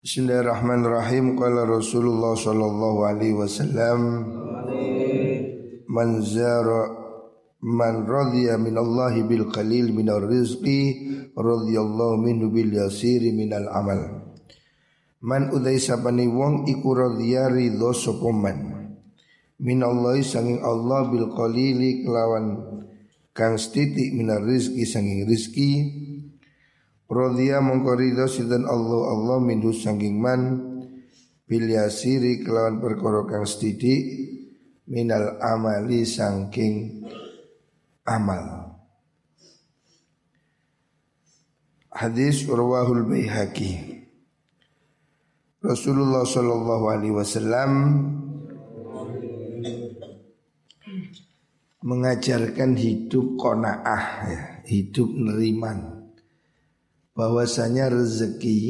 Bismillahirrahmanirrahim. Qala Rasulullah sallallahu alaihi wasallam Man zara man radhiya min Allah bil qalil min rizqi radhiyallahu minhu bil yasiri min al amal. Man udai sapani wong iku radhiya ridho sapa man. Min Allah sanging Allah bil qalili kelawan kang setitik min rizqi sanging rizki Rodhiya mongko ridho sinten Allah Allah minhu sangking man. Bil yasiri kelawan perkara kang minal amali sangking amal. Hadis Urwahul Baihaqi. Rasulullah Shallallahu Alaihi Wasallam mengajarkan hidup konaah ya, hidup neriman bahwasanya rezeki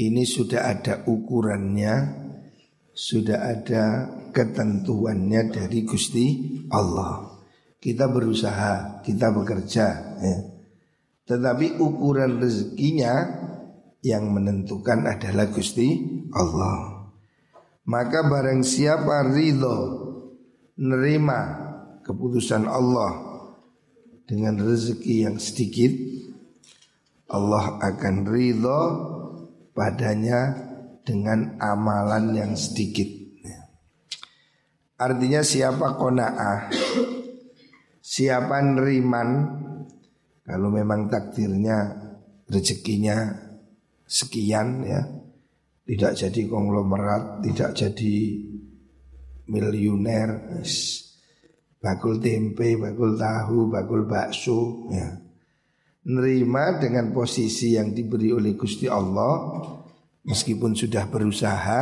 ini sudah ada ukurannya, sudah ada ketentuannya dari Gusti Allah. Kita berusaha, kita bekerja, ya. tetapi ukuran rezekinya yang menentukan adalah Gusti Allah. Maka barang siapa ridho nerima keputusan Allah dengan rezeki yang sedikit Allah akan ridho padanya dengan amalan yang sedikit. Artinya siapa kona'ah Siapa neriman? Kalau memang takdirnya Rezekinya Sekian ya. Tidak jadi konglomerat Tidak jadi Miliuner Bakul tempe, bakul tahu, bakul bakso ya nerima dengan posisi yang diberi oleh Gusti Allah meskipun sudah berusaha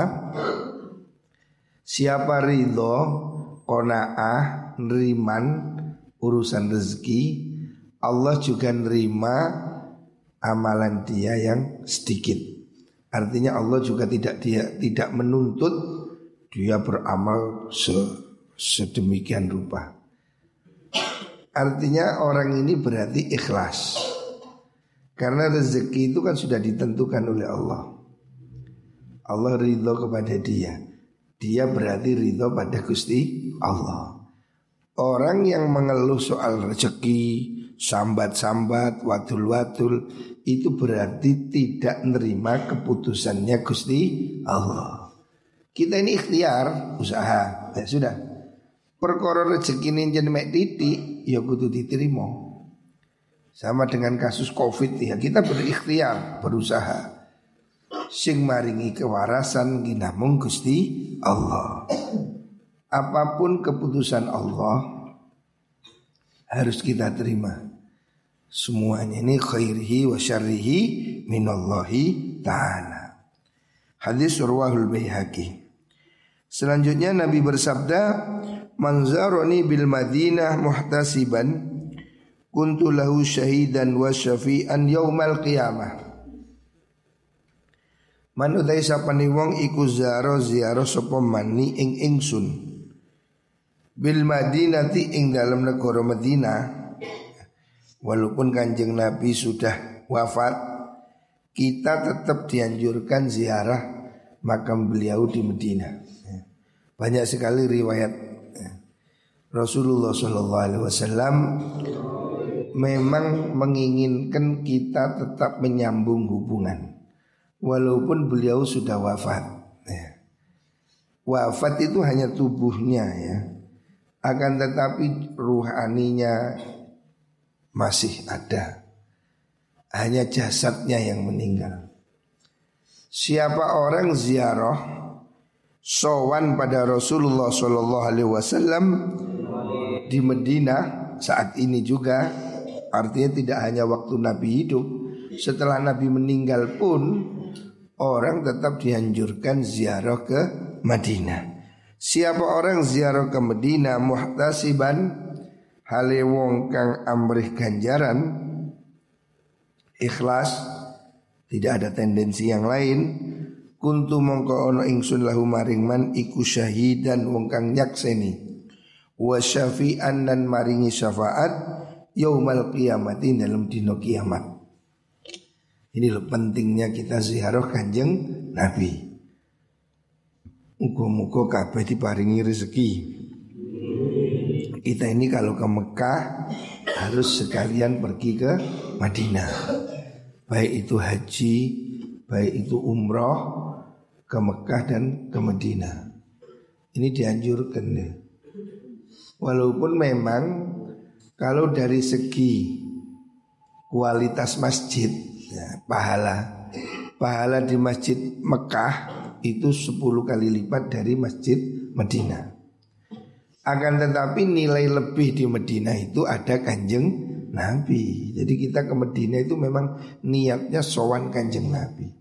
siapa ridho konaah neriman urusan rezeki Allah juga nerima amalan dia yang sedikit. Artinya Allah juga tidak dia tidak menuntut dia beramal se, sedemikian rupa. Artinya orang ini berarti ikhlas karena rezeki itu kan sudah ditentukan oleh Allah. Allah ridho kepada dia. Dia berarti ridho pada Gusti Allah. Orang yang mengeluh soal rezeki, sambat-sambat, wadul-wadul itu berarti tidak menerima keputusannya Gusti Allah. Kita ini ikhtiar, usaha, ya sudah. Perkara rezeki ini jadi titik, ya kudu diterima. Sama dengan kasus covid ya kita berikhtiar berusaha. Sing maringi kewarasan ginamung Gusti Allah. Apa pun keputusan Allah Harus kita terima. Semuanya ini khairihi wa syarrihi minallahi ta'ala. Hadis Urwahul Bayhaqi Selanjutnya Nabi bersabda Manzaroni bil Madinah muhtasiban kuntu lahu syahidan wa syafi'an yaumal qiyamah. Man utai sapani wong iku zaro ziaro sapa mani ing ingsun. Bil Madinati ing dalam negara Madinah. Walaupun Kanjeng Nabi sudah wafat kita tetap dianjurkan ziarah makam beliau di Madinah. Banyak sekali riwayat. Rasulullah Shallallahu Alaihi Wasallam memang menginginkan kita tetap menyambung hubungan walaupun beliau sudah wafat. Ya. Wafat itu hanya tubuhnya ya, akan tetapi ruhaninya masih ada. Hanya jasadnya yang meninggal. Siapa orang ziarah sowan pada Rasulullah Shallallahu Alaihi Wasallam di Medina saat ini juga Artinya tidak hanya waktu Nabi hidup Setelah Nabi meninggal pun Orang tetap dianjurkan ziarah ke Madinah. Siapa orang ziarah ke Madinah muhtasiban Hale wong kang amrih ganjaran Ikhlas Tidak ada tendensi yang lain. Kuntu mongko ono ingsun lahu maring man iku syahidan wong kang nyakseni. Wa syafi'an dan maringi syafaat yaumal qiyamati dalam dino kiamat. Ini loh pentingnya kita ziarah kanjeng Nabi. Muka-muka kabeh diparingi rezeki. Kita ini kalau ke Mekah harus sekalian pergi ke Madinah. Baik itu haji, baik itu umroh ke Mekah dan ke Madinah. Ini dianjurkan ya. Walaupun memang kalau dari segi kualitas masjid ya, pahala pahala di masjid Mekah itu 10 kali lipat dari masjid Madinah. Akan tetapi nilai lebih di Madinah itu ada kanjeng Nabi. Jadi kita ke Madinah itu memang niatnya sowan kanjeng Nabi.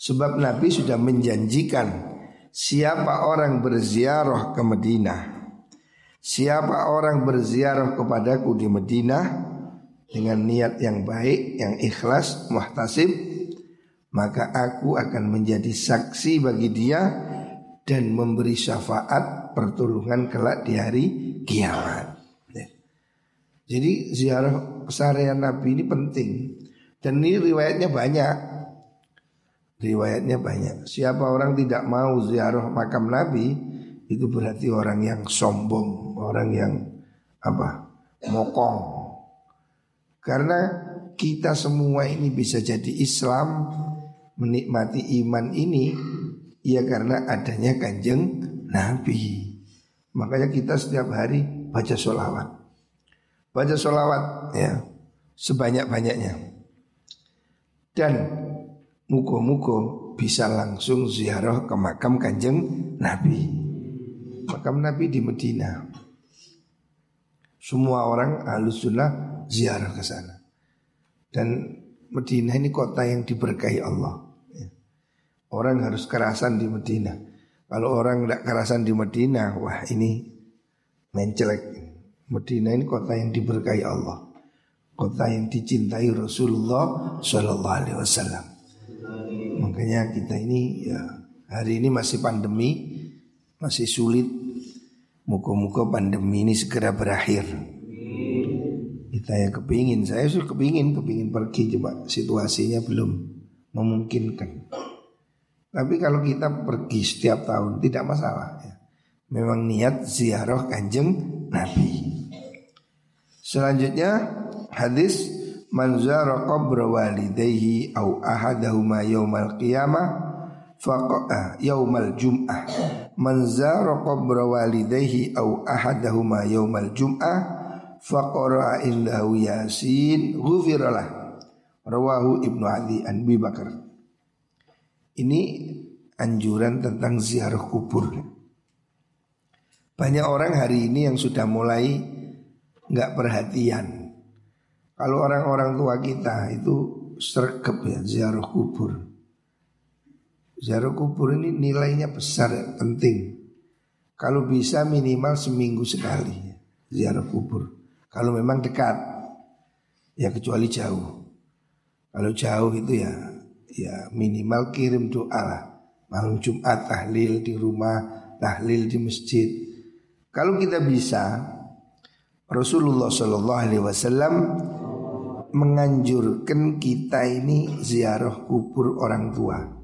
Sebab Nabi sudah menjanjikan siapa orang berziarah ke Madinah, siapa orang berziarah kepadaku di Madinah dengan niat yang baik, yang ikhlas, muhtasib, maka aku akan menjadi saksi bagi dia dan memberi syafaat pertolongan kelak di hari kiamat. Ya. Jadi ziarah pesarian Nabi ini penting dan ini riwayatnya banyak. Riwayatnya banyak. Siapa orang tidak mau ziarah makam Nabi itu berarti orang yang sombong, orang yang apa? mokong. Karena kita semua ini bisa jadi Islam menikmati iman ini Ya karena adanya kanjeng Nabi Makanya kita setiap hari baca sholawat Baca sholawat ya Sebanyak-banyaknya Dan Muko-muko bisa langsung ziarah ke makam kanjeng Nabi Makam Nabi di Medina Semua orang halus sunnah ziarah ke sana Dan Medina ini kota yang diberkahi Allah Orang harus kerasan di Medina. Kalau orang tidak kerasan di Medina, wah ini mencelek. Medina ini kota yang diberkahi Allah. Kota yang dicintai Rasulullah Shallallahu Alaihi Wasallam. Makanya kita ini ya hari ini masih pandemi, masih sulit. Muka-muka pandemi ini segera berakhir. Kita yang kepingin, saya sudah kepingin, kepingin pergi coba situasinya belum memungkinkan. Tapi kalau kita pergi setiap tahun tidak masalah ya. Memang niat ziarah kanjeng Nabi Selanjutnya hadis Man zara qabra walidayhi au ahadahuma yaumal qiyamah faqa yaumal jum'ah Man zara qabra walidayhi au ahadahuma yaumal jum'ah faqara indahu yasin ghufiralah Rawahu Ibnu Adi an Bakar ini anjuran tentang ziarah kubur. Banyak orang hari ini yang sudah mulai nggak perhatian. Kalau orang-orang tua kita itu sergap ya ziarah kubur. Ziarah kubur ini nilainya besar, penting. Kalau bisa minimal seminggu sekali ziarah kubur. Kalau memang dekat, ya kecuali jauh. Kalau jauh itu ya ya minimal kirim doa lah. Malam Jumat tahlil di rumah, tahlil di masjid. Kalau kita bisa, Rasulullah Shallallahu Alaihi Wasallam menganjurkan kita ini ziarah kubur orang tua.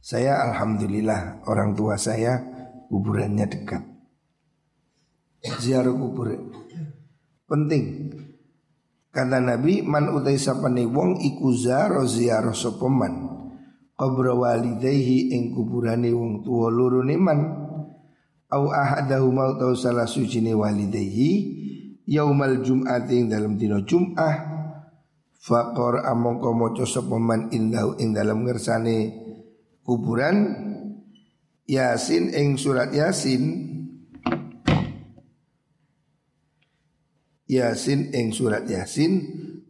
Saya alhamdulillah orang tua saya kuburannya dekat. Ziarah kubur. Penting. Kata Nabi man utai sapane wong iku ziarah sapa man? Qabra walidayhi ing kuburane wong tuwa loro man? Au ahadahu mau tau salah ne walidayhi yaumal jum'ati ing dalam dina jum'ah. Faqor amongko maca sapa man indahu ing dalam ngersane kuburan Yasin ing surat Yasin. Yasin ing surat Yasin.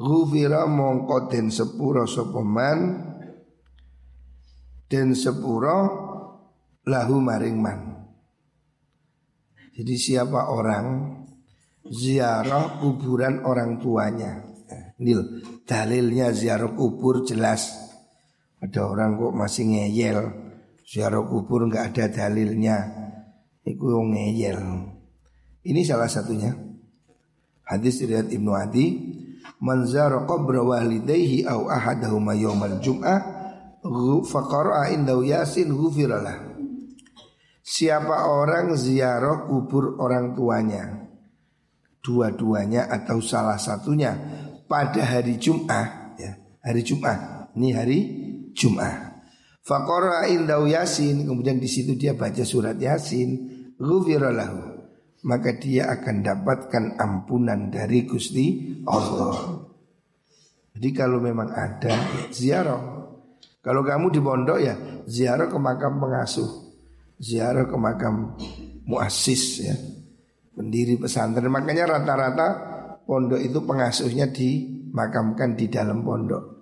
Ghufira mongko den sepuro sopeman Den sepuro lahu maring man. Jadi siapa orang ziarah kuburan orang tuanya? Ini loh, dalilnya ziarah kubur jelas Ada orang kok masih ngeyel. Ziarah kubur nggak ada dalilnya. Itu ngeyel. Ini salah satunya. Hadis riwayat Ibnu Adi man zara qabra walidayhi aw ahadahuma yaumal jum'ah faqara indahu yasin ghufiralah Siapa orang ziarah kubur orang tuanya? Dua-duanya atau salah satunya Pada hari Jum'ah ya, Hari Jum'ah. Ini hari Jum'ah Fakora indau yasin Kemudian di situ dia baca surat yasin Ghufiralahu Maka dia akan dapatkan ampunan dari Gusti Allah. Jadi kalau memang ada ziarah. Kalau kamu di pondok ya ziarah ke makam pengasuh. Ziarah ke makam muassis ya. Pendiri pesantren. Makanya rata-rata pondok itu pengasuhnya dimakamkan di dalam pondok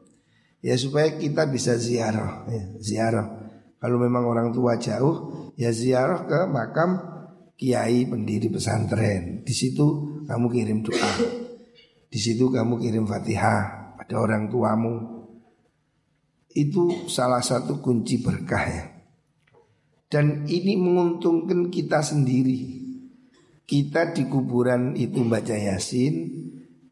ya supaya kita bisa ziarah ya, ziarah. Kalau memang orang tua jauh ya ziarah ke makam kiai pendiri pesantren. Di situ kamu kirim doa. Di situ kamu kirim fatihah pada orang tuamu. Itu salah satu kunci berkah ya. Dan ini menguntungkan kita sendiri. Kita di kuburan itu baca yasin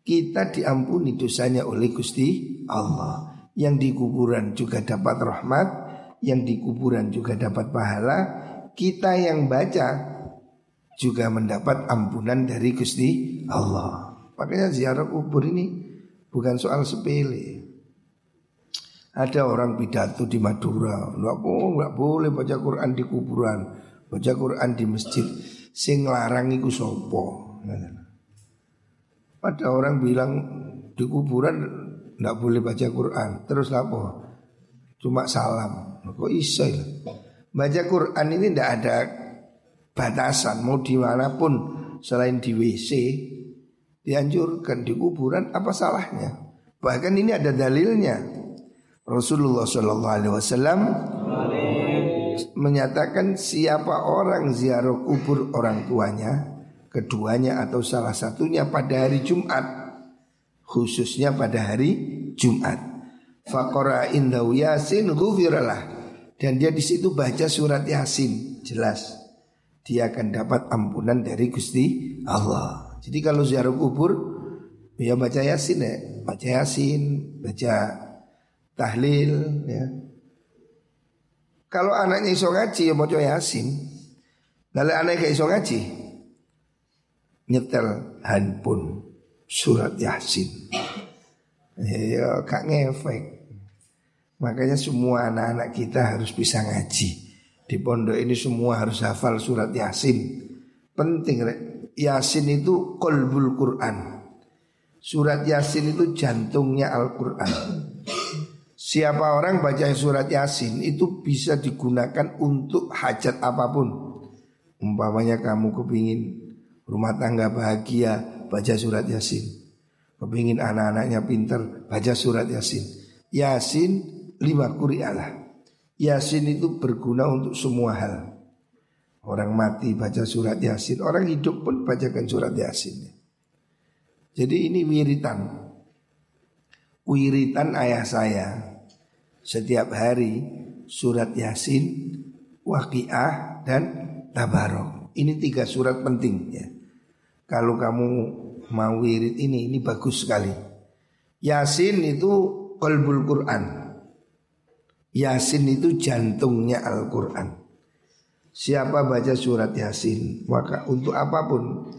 Kita diampuni dosanya oleh Gusti Allah Yang di kuburan juga dapat rahmat Yang di kuburan juga dapat pahala Kita yang baca juga mendapat ampunan dari Gusti Allah Makanya ziarah kubur ini bukan soal sepele ada orang pidato di Madura, nggak boleh, nggak boleh baca Quran di kuburan, baca Quran di masjid. Sing larang iku sopo. Ada orang bilang di kuburan nggak boleh baca Quran, terus apa? Cuma salam. Kok iso ya? Baca Quran ini tidak ada batasan, mau di mana pun selain di WC dianjurkan di kuburan apa salahnya? Bahkan ini ada dalilnya. Rasulullah Wasallam menyatakan siapa orang ziarah kubur orang tuanya, keduanya atau salah satunya pada hari Jumat, khususnya pada hari Jumat. Fakora indahu yasin gufiralah dan dia di situ baca surat yasin jelas dia akan dapat ampunan dari Gusti Allah. Jadi kalau ziarah kubur ya baca yasin ya, baca yasin, baca tahlil ya. Kalau anaknya iso ngaji ya mau yasin. Lalu anaknya iso ngaji nyetel handphone surat yasin. Ya kak ngefek. Makanya semua anak-anak kita harus bisa ngaji. Di pondok ini semua harus hafal surat yasin. Penting rek. Yasin itu kolbul Quran. Surat yasin itu jantungnya Al-Quran. Siapa orang baca surat Yasin itu bisa digunakan untuk hajat apa pun. Umpamanya kamu kepingin rumah tangga bahagia, baca surat Yasin. Kepingin anak-anaknya pinter, baca surat Yasin. Yasin lima kurialah. Yasin itu berguna untuk semua hal. Orang mati baca surat Yasin, orang hidup pun bacakan surat Yasin. Jadi ini wiritan. Wiritan ayah saya setiap hari surat Yasin, Waqiah dan Tabarok. Ini tiga surat penting ya. Kalau kamu mau wirid ini ini bagus sekali. Yasin itu kolbul Quran. Yasin itu jantungnya Al-Quran. Siapa baca surat Yasin maka untuk apa pun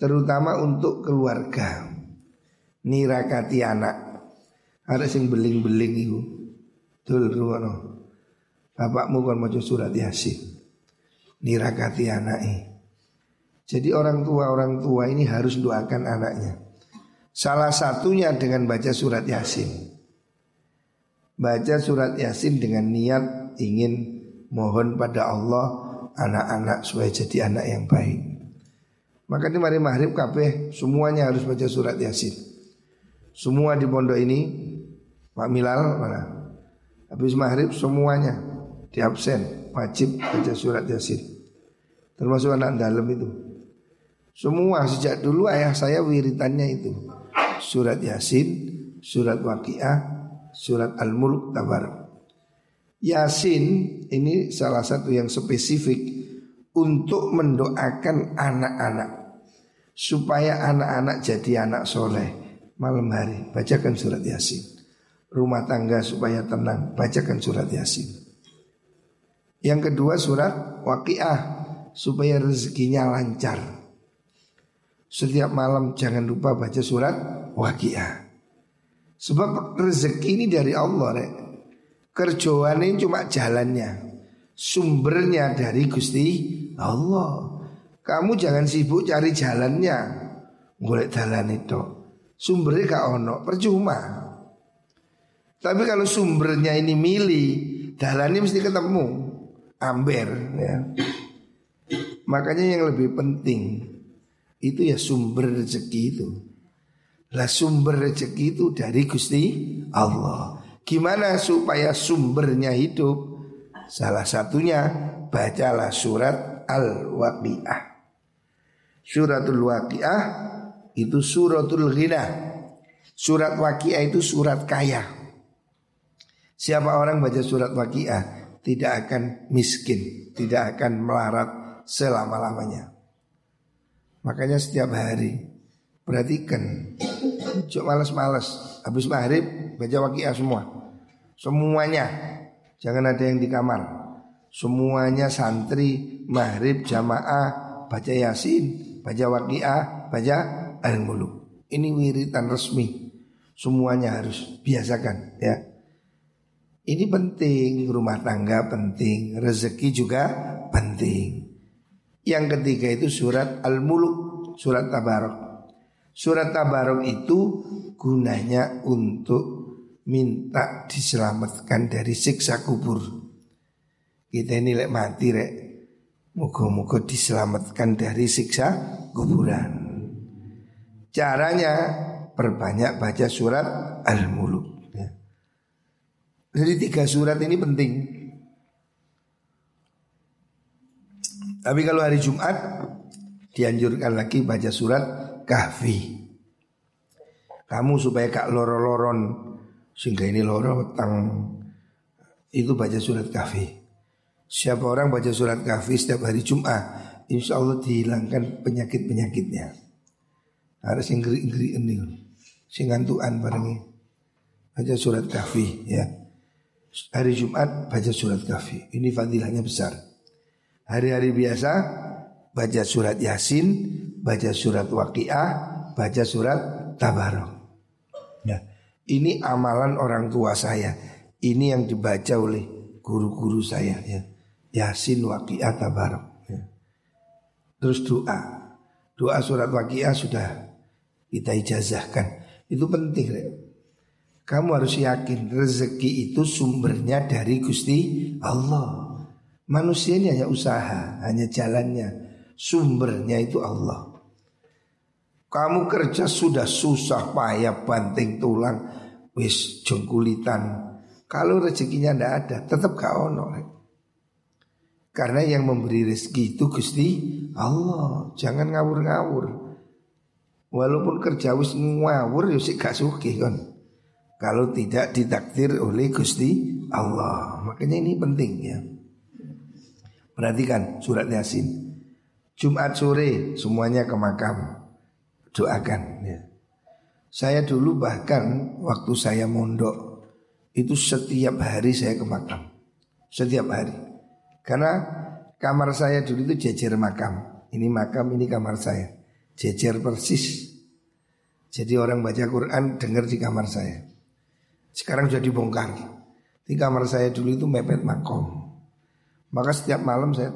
terutama untuk keluarga nirakati anak ada sing beling-beling itu Dul. Bapakmu kan maca surat Yasin. Nirakati anaknya. Jadi orang tua orang tua ini harus doakan anaknya. Salah satunya dengan baca surat Yasin. Baca surat Yasin dengan niat ingin mohon pada Allah anak-anak supaya jadi anak yang baik. Maka di mari maghrib kabeh semuanya harus baca surat Yasin. Semua di pondok ini Pak Milal mana? Habis maghrib semuanya di absen wajib baca surat yasin. Termasuk anak dalam itu. Semua sejak dulu ayah saya wiritannya itu surat yasin, surat waqiah, surat al-mulk tabar. Yasin ini salah satu yang spesifik untuk mendoakan anak-anak supaya anak-anak jadi anak soleh, malam hari bacakan surat Yasin. Rumah tangga supaya tenang, bacakan surat Yasin. Yang kedua surat Waqiah supaya rezekinya lancar. Setiap malam jangan lupa baca surat Waqiah. Sebab rezeki ini dari Allah, rek. Ini cuma jalannya. Sumbernya dari Gusti Allah. Kamu jangan sibuk cari jalannya. Golek jalan itu. Sumbernya gak ono, percuma. Tapi kalau sumbernya ini milih, jalannya mesti ketemu. Amber ya. Makanya yang lebih penting itu ya sumber rezeki itu. Lah sumber rezeki itu dari Gusti Allah. Gimana supaya sumbernya hidup? Salah satunya bacalah surat Al-Waqiah. Suratul Waqiah itu suratul ghina. Surat Waqiah itu surat kaya. Siapa orang baca surat Waqiah tidak akan miskin, tidak akan melarat selama-lamanya. Makanya setiap hari perhatikan, cuma males-males. Habis maghrib baca Waqiah semua, semuanya. Jangan ada yang di kamar. Semuanya santri maghrib jamaah baca Yasin, baca Waqiah, baca Al-Muluk. Ini wiritan resmi. Semuanya harus biasakan ya. Ini penting, rumah tangga penting, rezeki juga penting. Yang ketiga itu surat Al-Muluk, surat Tabarok. Surat Tabarok itu gunanya untuk minta diselamatkan dari siksa kubur. Kita ini lek mati rek, muka-muka diselamatkan dari siksa kuburan. Caranya perbanyak baca surat Al-Muluk. Ya. Jadi tiga surat ini penting. Tapi kalau hari Jumat dianjurkan lagi baca surat Kahfi. Kamu supaya kak loro-loron sehingga ini loro tang itu baca surat Kahfi. Siapa orang baca surat Kahfi setiap hari Jumat, insya Allah dihilangkan penyakit-penyakitnya. Harus yang ngeri-ngeri ini, singantuan barengi. Baca surat Kahfi ya. Hari Jumat baca surat Kahfi. Ini fadilahnya besar. Hari-hari biasa baca surat Yasin, baca surat Waqiah, baca surat Tabarok. Ya, ini amalan orang tua saya. Ini yang dibaca oleh guru-guru saya ya. Yasin, Waqiah, Tabarok. Ya. Terus doa. Doa surat Waqiah sudah kita ijazahkan. Itu penting. Ya. Kamu harus yakin rezeki itu sumbernya dari Gusti Allah. Manusia ini hanya usaha, hanya jalannya. Sumbernya itu Allah. Kamu kerja sudah susah payah banting tulang, wis jengkulitan. Kalau rezekinya ndak ada, tetap gak ono. Karena yang memberi rezeki itu Gusti Allah. Jangan ngawur-ngawur. Walaupun kerja wis ngawur ya sih gak sugih kan. Kalau tidak ditakdir oleh Gusti Allah. Makanya ini penting ya. Perhatikan surat Yasin. Jumat sore semuanya ke makam. Doakan ya. Saya dulu bahkan waktu saya mondok itu setiap hari saya ke makam. Setiap hari. Karena kamar saya dulu itu jejer makam. Ini makam, ini kamar saya. Jejer persis. Jadi orang baca Quran dengar di kamar saya. Sekarang sudah dibongkar. Di kamar saya dulu itu mepet makom. Maka setiap malam saya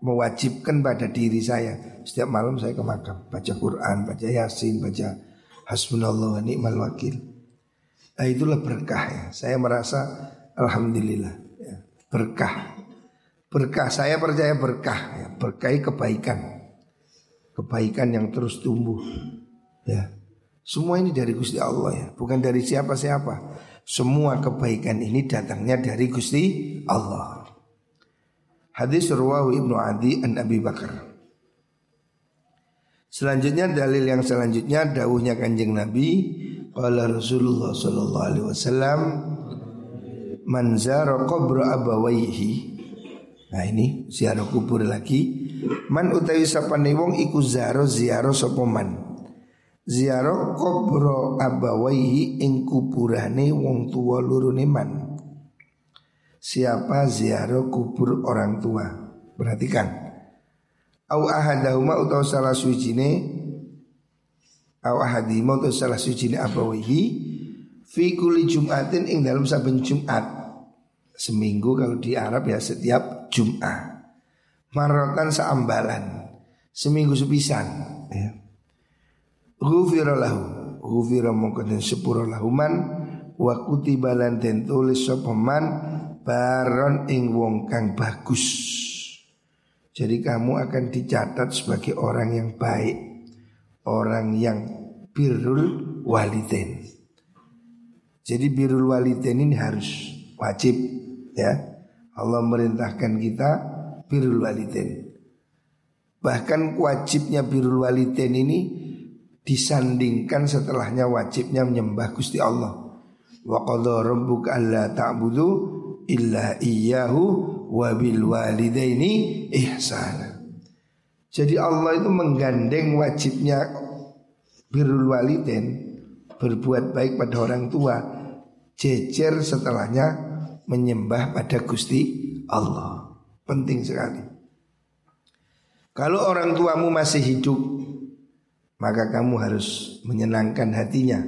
mewajibkan pada diri saya setiap malam saya ke makam baca Quran, baca Yasin, baca Hasbunallah wa ni'mal wakil. Nah itulah berkah ya. Saya merasa alhamdulillah ya. berkah. Berkah saya percaya berkah ya. Berkah kebaikan. Kebaikan yang terus tumbuh. Ya. Semua ini dari Gusti Allah ya, bukan dari siapa-siapa. Semua kebaikan ini datangnya dari Gusti Allah. Hadis Ruwahu Ibnu Adi an Abi Bakar. Selanjutnya dalil yang selanjutnya dawuhnya kanjeng Nabi Qala Rasulullah sallallahu alaihi wasallam Man zara qabra abawaihi Nah ini ziarah kubur lagi Man utawi sapane wong iku zaro ziarah sapa man ziarah kubro abawaihi ing kuburane wong tua lurune man. Siapa ziarah kubur orang tua? Perhatikan. Au ahadahuma utawa salah suwijine au ahadihima utawa salah suwijine abawaihi fi kulli jum'atin ing dalam saben Jumat. Seminggu kalau di Arab ya setiap Jumat. Marotan seambalan. Seminggu sepisan ya. Ghufira lahu Ghufira mongkon sepura lahuman Wa kutiba lan den tulis sopaman Baron ing wong kang bagus. Jadi kamu akan dicatat sebagai orang yang baik Orang yang birrul waliden Jadi birrul waliden ini harus wajib ya. Allah merintahkan kita birrul waliden Bahkan wajibnya birrul waliden ini disandingkan setelahnya wajibnya menyembah Gusti Allah. Wa qadha rabbuka alla ta'budu illa iyyahu wa bil walidaini ihsana. Jadi Allah itu menggandeng wajibnya birrul walidain berbuat baik pada orang tua jejer setelahnya menyembah pada Gusti Allah. Penting sekali. Kalau orang tuamu masih hidup maka kamu harus menyenangkan hatinya.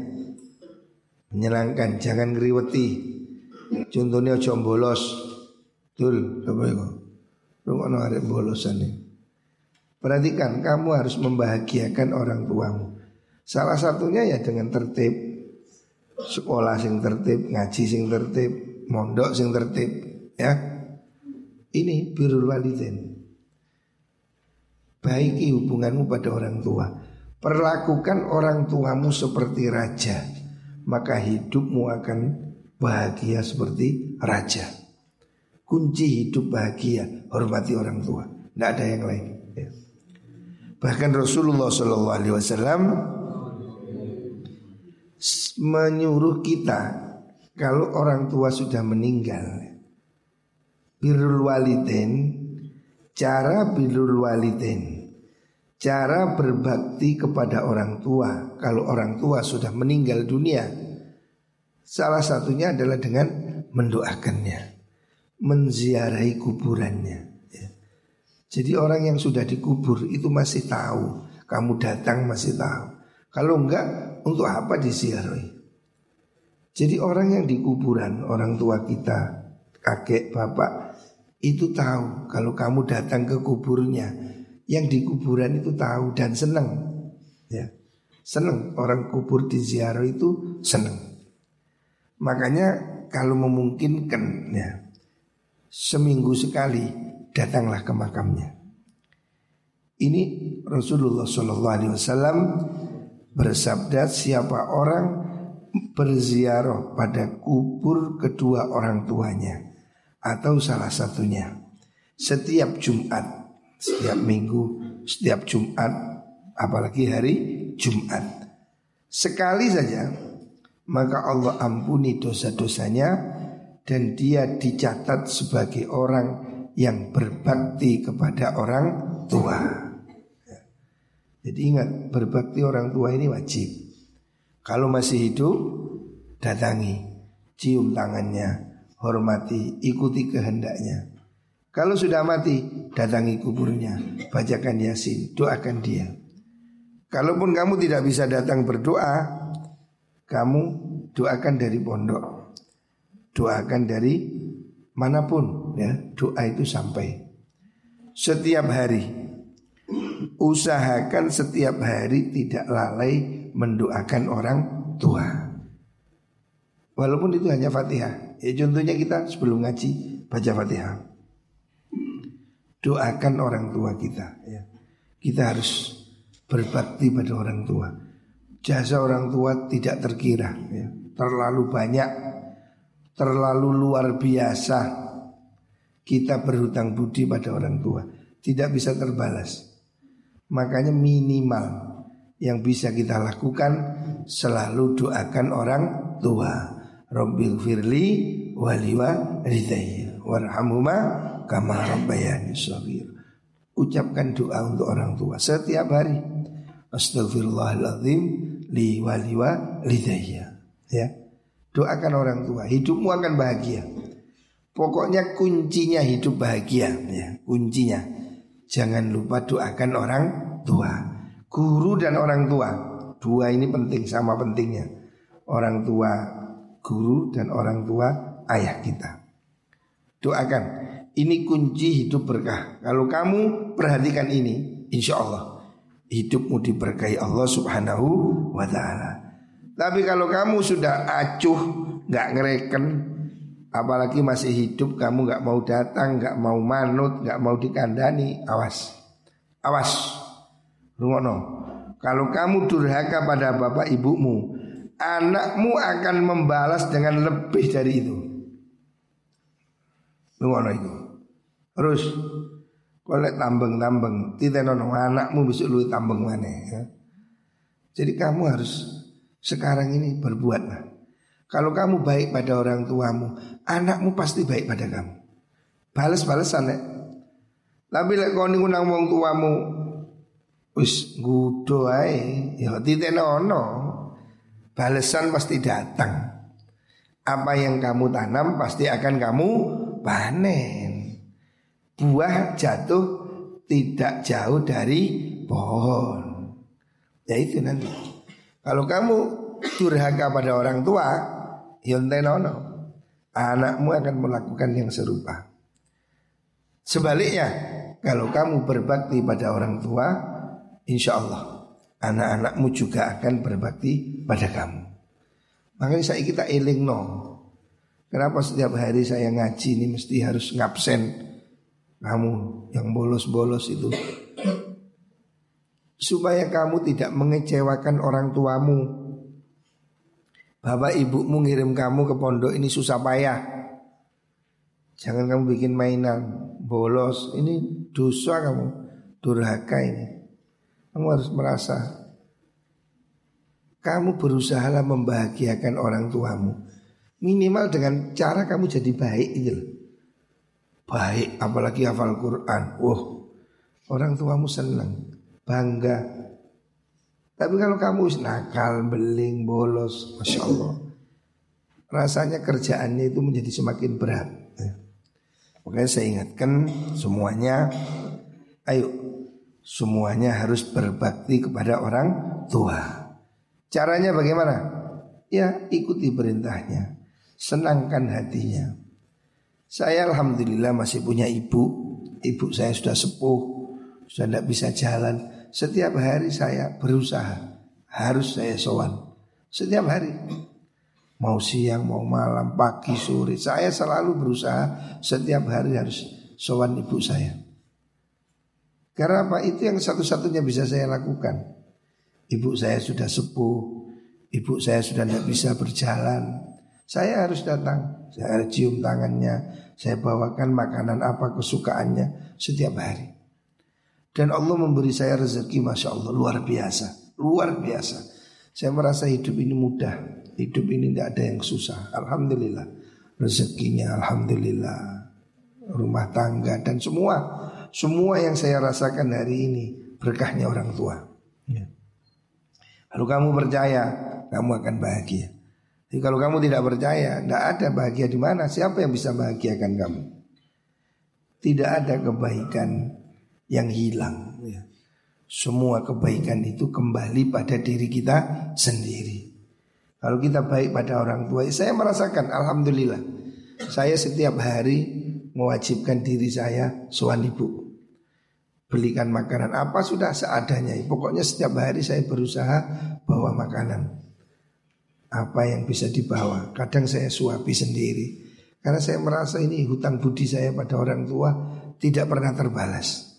Menyenangkan, jangan ngeriweti. Contohnya ojo bolos. Tul, apa itu? Rungono arek bolosan nih. Perhatikan, kamu harus membahagiakan orang tuamu. Salah satunya ya dengan tertib. Sekolah sing tertib, ngaji sing tertib, mondok sing tertib, ya. Ini birul walidin. Baiki hubunganmu pada orang tua. Perlakukan orang tuamu seperti raja Maka hidupmu akan bahagia seperti raja. Kunci hidup bahagia Hormati orang tua. Tidak ada yang lain. Ya. Bahkan Rasulullah SAW Menyuruh kita Kalau orang tua sudah meninggal Birul walidin Cara birul walidin Cara berbakti kepada orang tua Kalau orang tua sudah meninggal dunia Salah satunya adalah dengan mendoakannya Menziarahi kuburannya ya. Jadi orang yang sudah dikubur itu masih tahu Kamu datang masih tahu Kalau enggak untuk apa diziarahi Jadi orang yang di kuburan Orang tua kita Kakek, bapak Itu tahu kalau kamu datang ke kuburnya yang di kuburan itu tahu dan senang. Ya. Senang orang kubur di ziarah itu senang. Makanya kalau memungkinkan ya seminggu sekali datanglah ke makamnya. Ini Rasulullah Shallallahu Alaihi Wasallam bersabda siapa orang berziarah pada kubur kedua orang tuanya atau salah satunya setiap Jumat setiap minggu, setiap Jumat, apalagi hari Jumat. Sekali saja maka Allah ampuni dosa-dosanya dan dia dicatat sebagai orang yang berbakti kepada orang tua. Jadi ingat berbakti orang tua ini wajib. Kalau masih hidup datangi, cium tangannya, hormati, ikuti kehendaknya. Kalau sudah mati, datangi kuburnya, bacakan Yasin, doakan dia. Kalaupun kamu tidak bisa datang berdoa, kamu doakan dari pondok. Doakan dari mana pun ya, doa itu sampai. Setiap hari usahakan setiap hari tidak lalai mendoakan orang tua. Walaupun itu hanya Fatihah. Ya contohnya kita sebelum ngaji baca Fatihah doakan orang tua kita ya. Kita harus berbakti pada orang tua. Jasa orang tua tidak terkira ya. Terlalu banyak Terlalu luar biasa Kita berhutang budi pada orang tua Tidak bisa terbalas Makanya minimal Yang bisa kita lakukan Selalu doakan orang tua Rabbil firli waliwa ridayya Warhamumah kama rabbayani. Ucapkan doa untuk orang tua setiap hari. Astagfirullahaladzim li wali walidayya. Ya. Doakan orang tua, hidupmu akan bahagia. Pokoknya kuncinya hidup bahagia ya, kuncinya. Jangan lupa doakan orang tua. Guru dan orang tua. Dua ini penting sama pentingnya. Orang tua guru dan orang tua ayah kita. Doakan. Ini kunci hidup berkah. Kalau kamu perhatikan ini, insya Allah hidupmu diberkahi Allah Subhanahu wa Ta'ala. Tapi kalau kamu sudah acuh, nggak ngereken, apalagi masih hidup, kamu nggak mau datang, nggak mau manut, nggak mau dikandani, awas, awas, rungono. Kalau kamu durhaka pada bapak ibumu, anakmu akan membalas dengan lebih dari itu. Rungono itu. Terus kalau tambeng-tambeng, tidak nono anakmu bisa lu tambeng mana ya. Jadi kamu harus sekarang ini berbuat lah. Kalau kamu baik pada orang tuamu, anakmu pasti baik pada kamu. Balas-balasan ya. Tapi lek kau nang wong tuamu wis gudo ae, ya tidak ono. Balasan pasti datang. Apa yang kamu tanam pasti akan kamu panen. Buah jatuh tidak jauh dari pohon. Ya itu nanti. Kalau kamu durhaka pada orang tua, yontenono, anakmu akan melakukan yang serupa. Sebaliknya, kalau kamu berbakti pada orang tua, insya Allah anak-anakmu juga akan berbakti pada kamu. Makanya saya kita eling no. Kenapa setiap hari saya ngaji ini mesti harus ngabsen kamu yang bolos-bolos itu supaya kamu tidak mengecewakan orang tuamu. Bapak ibumu ngirim kamu ke pondok ini susah payah. Jangan kamu bikin mainan, bolos. Ini dosa kamu, durhaka ini. Kamu harus merasa kamu berusaha membahagiakan orang tuamu. Minimal dengan cara kamu jadi baik itu Baik, apalagi hafal Quran. Wah, orang tuamu senang bangga. Tapi kalau kamu nakal, beling, bolos, masya Allah, rasanya kerjaannya itu menjadi semakin berat. Ya. Makanya saya ingatkan semuanya, ayo semuanya harus berbakti kepada orang tua. Caranya bagaimana? Ya ikuti perintahnya, senangkan hatinya. Saya alhamdulillah masih punya ibu, ibu saya sudah sepuh, sudah tidak bisa jalan. Setiap hari saya berusaha. Harus saya sowan. Setiap hari. Mau siang, mau malam, pagi, sore. Saya selalu berusaha. Setiap hari harus sowan ibu saya. Karena apa? Itu yang satu-satunya bisa saya lakukan. Ibu saya sudah sepuh. Ibu saya sudah tidak bisa berjalan Saya harus datang. Saya harus cium tangannya. Saya bawakan makanan apa kesukaannya Setiap hari. Dan Allah memberi saya rezeki Masya Allah luar biasa. Luar biasa. Saya merasa hidup ini mudah. Hidup ini tidak ada yang susah. Alhamdulillah. Rezekinya Alhamdulillah. Rumah tangga dan semua. Semua yang saya rasakan hari ini Berkahnya orang tua. Ya. Kalau kamu percaya Kamu akan bahagia Jadi kalau kamu tidak percaya Tidak ada bahagia di mana Siapa yang bisa bahagiakan kamu Tidak ada kebaikan yang hilang. Ya. Semua kebaikan itu kembali pada diri kita sendiri. Kalau kita baik pada orang tua, saya merasakan alhamdulillah. Saya setiap hari mewajibkan diri saya suami ibu. Belikan makanan apa sudah seadanya. Pokoknya setiap hari saya berusaha bawa makanan. Apa yang bisa dibawa. Kadang saya suapi sendiri. Karena saya merasa ini hutang budi saya pada orang tua tidak pernah terbalas.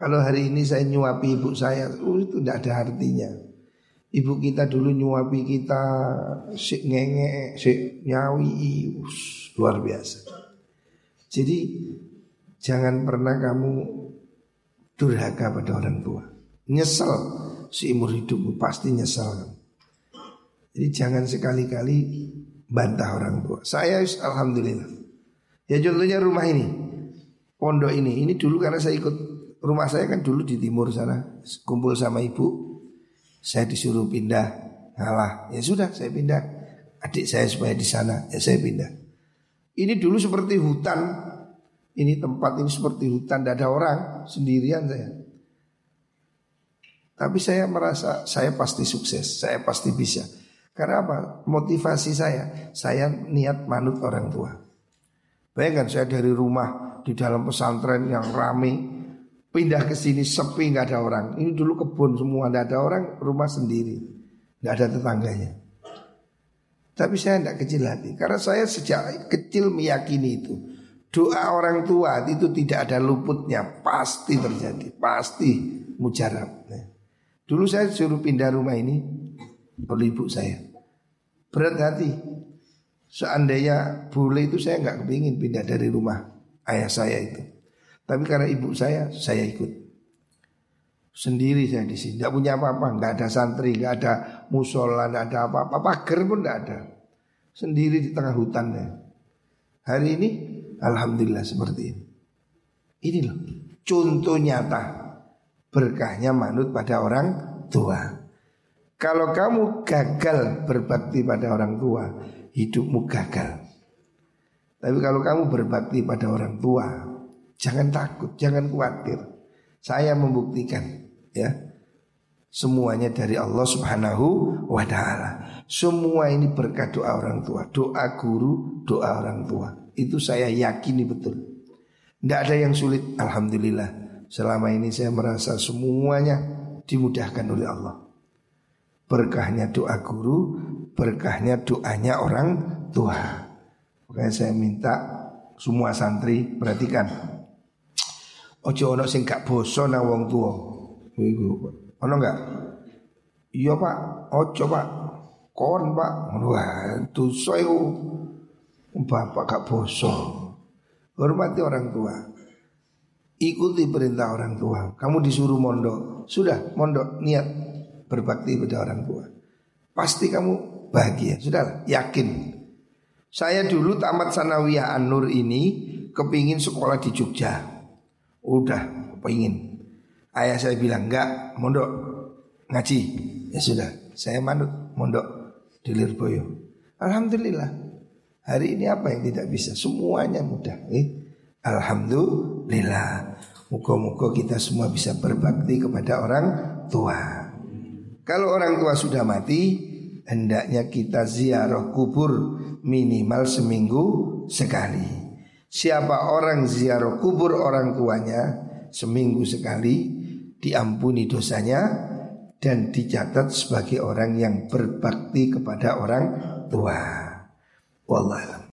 Kalau hari ini saya nyuapi ibu saya, oh itu tidak ada artinya. Ibu kita dulu nyuapi kita si ngenge, si nyawi, us, luar biasa. Jadi jangan pernah kamu durhaka pada orang tua. Nyesel seumur hidupmu pasti nyesel. Jadi jangan sekali-kali bantah orang tua. Saya alhamdulillah. Ya contohnya rumah ini, pondok ini. Ini dulu karena saya ikut rumah saya kan dulu di timur sana kumpul sama ibu Saya disuruh pindah, ngalah. Ya sudah, saya pindah. Adik saya supaya di sana, ya saya pindah. Ini dulu seperti hutan. Ini tempat ini seperti hutan, tidak ada orang, sendirian saya. Tapi saya merasa saya pasti sukses, saya pasti bisa. Karena apa? Motivasi saya, saya niat manut orang tua. Bayangkan saya dari rumah di dalam pesantren yang rame, pindah ke sini sepi nggak ada orang. Ini dulu kebun semua nggak ada orang, rumah sendiri, nggak ada tetangganya. Tapi saya tidak kecil hati karena saya sejak kecil meyakini itu doa orang tua itu tidak ada luputnya, pasti terjadi, pasti mujarab. Nah, dulu saya suruh pindah rumah ini oleh ibu saya berat hati. Seandainya boleh itu saya nggak kepingin pindah dari rumah ayah saya itu. Tapi karena ibu saya, saya ikut. Sendiri saya di sini, nggak punya apa-apa, nggak ada santri, nggak ada musola, nggak ada apa-apa, pagar pun nggak ada. Sendiri di tengah hutannya. Hari ini, alhamdulillah seperti ini. Ini loh, contoh nyata berkahnya manut pada orang tua. Kalau kamu gagal berbakti pada orang tua, hidupmu gagal. Tapi kalau kamu berbakti pada orang tua, jangan takut, jangan khawatir. Saya membuktikan, ya. Semuanya dari Allah Subhanahu wa taala. Semua ini berkat doa orang tua, doa guru, doa orang tua. Itu saya yakini betul. Tidak ada yang sulit, alhamdulillah. Selama ini saya merasa semuanya dimudahkan oleh Allah berkahnya doa guru, berkahnya doanya orang tua. Makanya saya minta semua santri perhatikan. Ojo ono sing gak boso nang wong tua. Ono enggak? Iya Pak, ojo Pak. Kon Pak. Wah, dosa. Bapak gak boso. Hormati orang tua. Ikuti perintah orang tua. Kamu disuruh mondok, sudah mondok niat berbakti pada orang tua. Pasti kamu bahagia. Sudah yakin. Saya dulu tamat sanawiyah An-Nur ini kepingin sekolah di Jogja. Udah, kepingin. Ayah saya bilang enggak, mondok ngaji. Ya sudah, saya manut mondok di Lirboyo. Alhamdulillah. Hari ini apa yang tidak bisa? Semuanya mudah. Eh? Alhamdulillah. Muka-muka kita semua bisa berbakti kepada orang tua. Kalau orang tua sudah mati, hendaknya kita ziarah kubur minimal seminggu sekali. Siapa orang ziarah kubur orang tuanya seminggu sekali, diampuni dosanya dan dicatat sebagai orang yang berbakti kepada orang tua. Wallahualam.